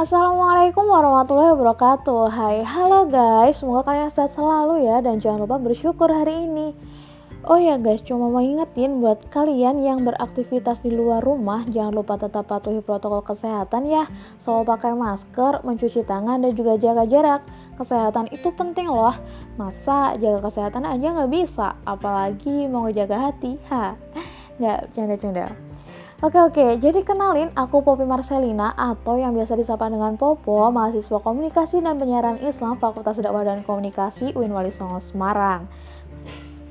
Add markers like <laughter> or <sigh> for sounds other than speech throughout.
Assalamualaikum warahmatullahi wabarakatuh. Hai, halo guys. Semoga kalian sehat selalu ya Dan jangan lupa bersyukur hari ini. Oh ya guys, cuma mau ingetin buat kalian yang beraktivitas di luar rumah Jangan lupa tetap patuhi protokol kesehatan ya. Selalu pakai masker, mencuci tangan, dan juga jaga jarak. Kesehatan itu penting loh. Masa jaga kesehatan aja nggak bisa? Apalagi mau ngejaga hati. Ha, nggak canda-canda Oke oke, jadi kenalin aku Popi Marcelina atau yang biasa disapa dengan Popo, mahasiswa komunikasi dan penyiaran Islam Fakultas Dakwah dan Komunikasi UIN Wali Songo Semarang.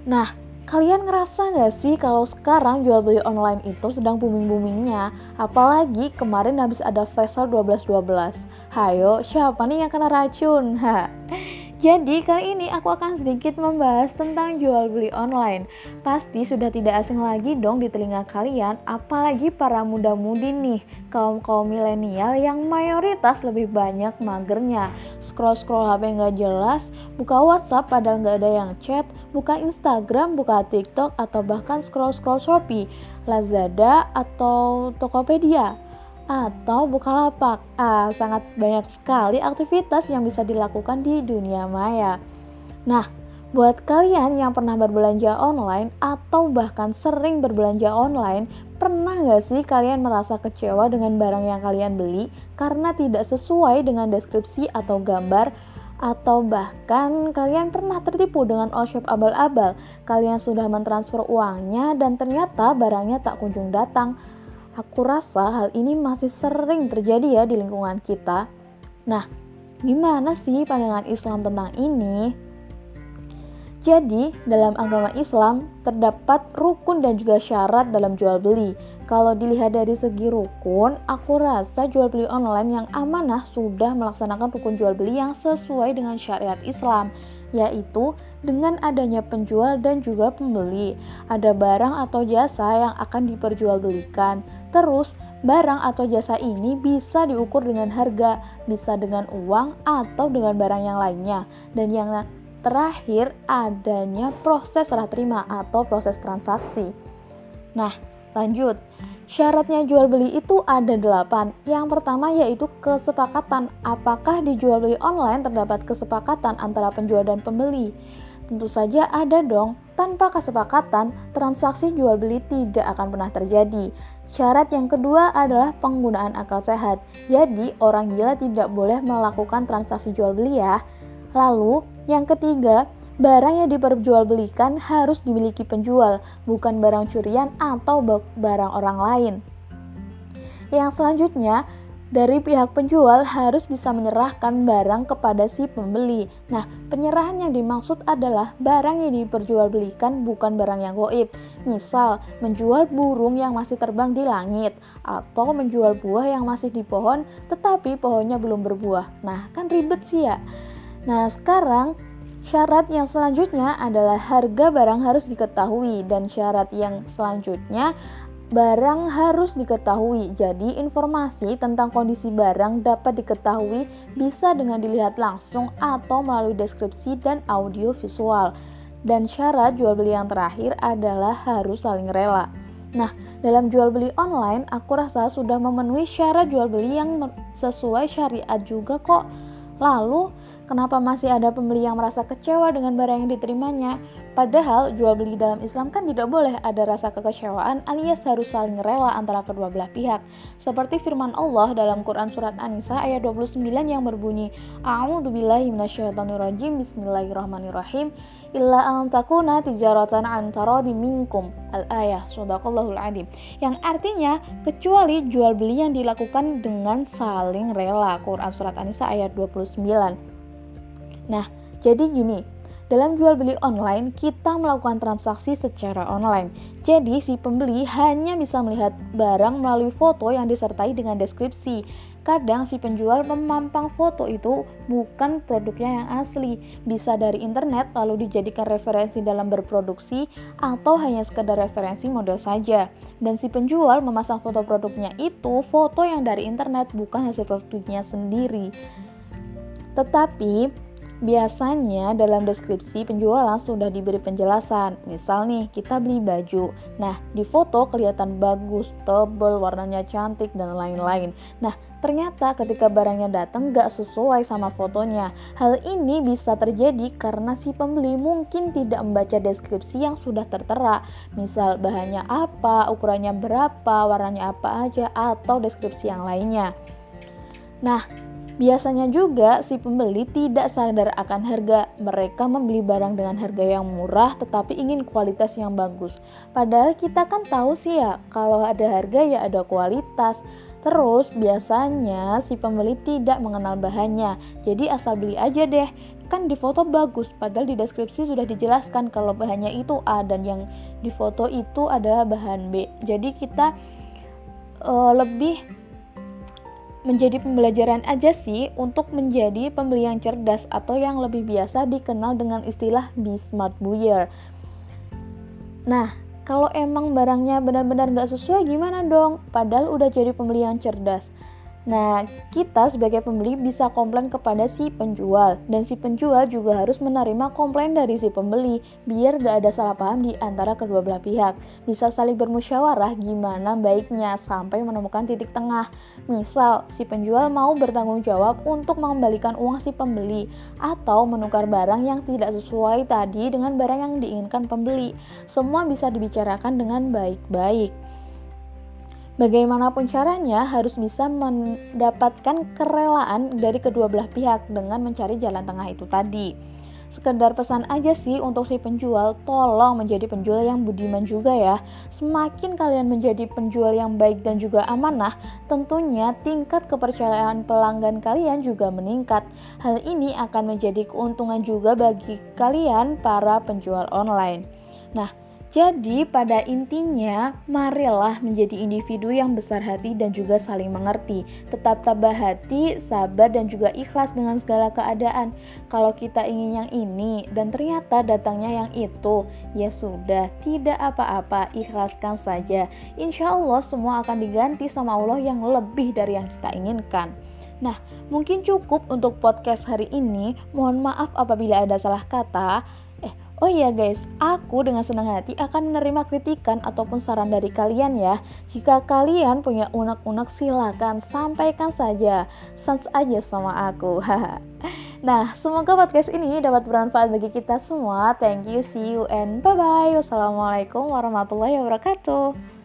Nah, kalian ngerasa gak sih kalau sekarang jual beli online itu sedang booming-boomingnya? Apalagi kemarin habis ada flash sale 12-12. Hayo, siapa nih yang kena racun? <laughs> Jadi kali ini aku akan sedikit membahas tentang jual beli online. Pasti sudah tidak asing lagi dong di telinga kalian, apalagi para muda-mudi nih, kaum-kaum milenial yang mayoritas lebih banyak magernya. Scroll-scroll HP nggak jelas, buka WhatsApp padahal nggak ada yang chat, buka Instagram, buka TikTok, atau bahkan scroll-scroll Shopee, Lazada, atau Tokopedia atau Bukalapak. Ah, sangat banyak sekali aktivitas yang bisa dilakukan di dunia maya. Nah, buat kalian yang pernah berbelanja online atau bahkan sering berbelanja online, pernah nggak sih kalian merasa kecewa dengan barang yang kalian beli karena tidak sesuai dengan deskripsi atau gambar atau bahkan kalian pernah tertipu dengan all shop abal-abal. Kalian sudah mentransfer uangnya dan ternyata barangnya tak kunjung datang Aku rasa hal ini masih sering terjadi ya di lingkungan kita. Nah, gimana sih pandangan Islam tentang ini? Jadi, dalam agama Islam terdapat rukun dan juga syarat dalam jual beli. Kalau dilihat dari segi rukun, aku rasa jual beli online yang amanah sudah melaksanakan rukun jual beli yang sesuai dengan syariat Islam, yaitu dengan adanya penjual dan juga pembeli. Ada barang atau jasa yang akan diperjualbelikan Terus, barang atau jasa ini bisa diukur dengan harga, bisa dengan uang atau dengan barang yang lainnya. Dan yang terakhir adanya proses serah terima atau proses transaksi. Nah, lanjut. Syaratnya jual beli itu ada delapan. Yang pertama yaitu kesepakatan. Apakah di jual beli online terdapat kesepakatan antara penjual dan pembeli? Tentu saja ada dong. Tanpa kesepakatan, transaksi jual beli tidak akan pernah terjadi. Syarat yang kedua adalah penggunaan akal sehat. Jadi, orang gila tidak boleh melakukan transaksi jual beli ya. Lalu, yang ketiga, barang yang diperjualbelikan harus dimiliki penjual, bukan barang curian atau barang orang lain. Yang selanjutnya, dari pihak penjual harus bisa menyerahkan barang kepada si pembeli. Nah, penyerahan yang dimaksud adalah barang yang diperjualbelikan bukan barang yang goib. Misal, menjual burung yang masih terbang di langit atau menjual buah yang masih di pohon tetapi pohonnya belum berbuah. Nah, kan ribet sih ya. Nah, sekarang Syarat yang selanjutnya adalah harga barang harus diketahui dan syarat yang selanjutnya Barang harus diketahui, jadi informasi tentang kondisi barang dapat diketahui bisa dengan dilihat langsung atau melalui deskripsi dan audio visual. Dan syarat jual beli yang terakhir adalah harus saling rela. Nah, dalam jual beli online, aku rasa sudah memenuhi syarat jual beli yang sesuai syariat juga kok. Lalu, Kenapa masih ada pembeli yang merasa kecewa dengan barang yang diterimanya? Padahal jual beli dalam Islam kan tidak boleh ada rasa kekecewaan alias harus saling rela antara kedua belah pihak. Seperti firman Allah dalam Quran surat An-Nisa ayat 29 yang berbunyi, A'udzubillahi minasyaitonirrajim Bismillahirrahmanirrahim. Illa an takuna tijaratan an taradi minkum. Al-ayah, sadaqallahul adim. Yang artinya kecuali jual beli yang dilakukan dengan saling rela. Quran surat An-Nisa ayat 29. Nah, jadi gini, dalam jual beli online, kita melakukan transaksi secara online. Jadi, si pembeli hanya bisa melihat barang melalui foto yang disertai dengan deskripsi. Kadang si penjual memampang foto itu bukan produknya yang asli, bisa dari internet lalu dijadikan referensi dalam berproduksi atau hanya sekedar referensi model saja. Dan si penjual memasang foto produknya itu foto yang dari internet bukan hasil produknya sendiri. Tetapi Biasanya dalam deskripsi penjualan sudah diberi penjelasan. Misal nih, kita beli baju. Nah, di foto kelihatan bagus, tebel, warnanya cantik, dan lain-lain. Nah, ternyata ketika barangnya datang gak sesuai sama fotonya. Hal ini bisa terjadi karena si pembeli mungkin tidak membaca deskripsi yang sudah tertera. Misal bahannya apa, ukurannya berapa, warnanya apa aja, atau deskripsi yang lainnya. Nah, Biasanya juga si pembeli tidak sadar akan harga. Mereka membeli barang dengan harga yang murah tetapi ingin kualitas yang bagus. Padahal kita kan tahu sih ya, kalau ada harga ya ada kualitas. Terus biasanya si pembeli tidak mengenal bahannya. Jadi asal beli aja deh. Kan di foto bagus, padahal di deskripsi sudah dijelaskan kalau bahannya itu A dan yang di foto itu adalah bahan B. Jadi kita uh, lebih menjadi pembelajaran aja sih untuk menjadi pembeli yang cerdas atau yang lebih biasa dikenal dengan istilah be smart buyer. Nah, kalau emang barangnya benar-benar gak sesuai gimana dong? Padahal udah jadi pembeli yang cerdas. Nah, kita sebagai pembeli bisa komplain kepada si penjual dan si penjual juga harus menerima komplain dari si pembeli biar gak ada salah paham di antara kedua belah pihak. Bisa saling bermusyawarah gimana baiknya sampai menemukan titik tengah. Misal, si penjual mau bertanggung jawab untuk mengembalikan uang si pembeli atau menukar barang yang tidak sesuai tadi dengan barang yang diinginkan pembeli. Semua bisa dibicarakan dengan baik-baik. Bagaimanapun caranya harus bisa mendapatkan kerelaan dari kedua belah pihak dengan mencari jalan tengah itu tadi. Sekedar pesan aja sih untuk si penjual, tolong menjadi penjual yang budiman juga ya. Semakin kalian menjadi penjual yang baik dan juga amanah, tentunya tingkat kepercayaan pelanggan kalian juga meningkat. Hal ini akan menjadi keuntungan juga bagi kalian para penjual online. Nah, jadi, pada intinya, marilah menjadi individu yang besar hati dan juga saling mengerti. Tetap tabah hati, sabar, dan juga ikhlas dengan segala keadaan. Kalau kita ingin yang ini dan ternyata datangnya yang itu, ya sudah, tidak apa-apa, ikhlaskan saja. Insya Allah, semua akan diganti sama Allah yang lebih dari yang kita inginkan. Nah, mungkin cukup untuk podcast hari ini. Mohon maaf apabila ada salah kata. Oh iya guys, aku dengan senang hati akan menerima kritikan ataupun saran dari kalian ya. Jika kalian punya unek-unek silakan sampaikan saja. Sans aja sama aku. nah, semoga podcast ini dapat bermanfaat bagi kita semua. Thank you, see you and bye-bye. Wassalamualaikum warahmatullahi wabarakatuh.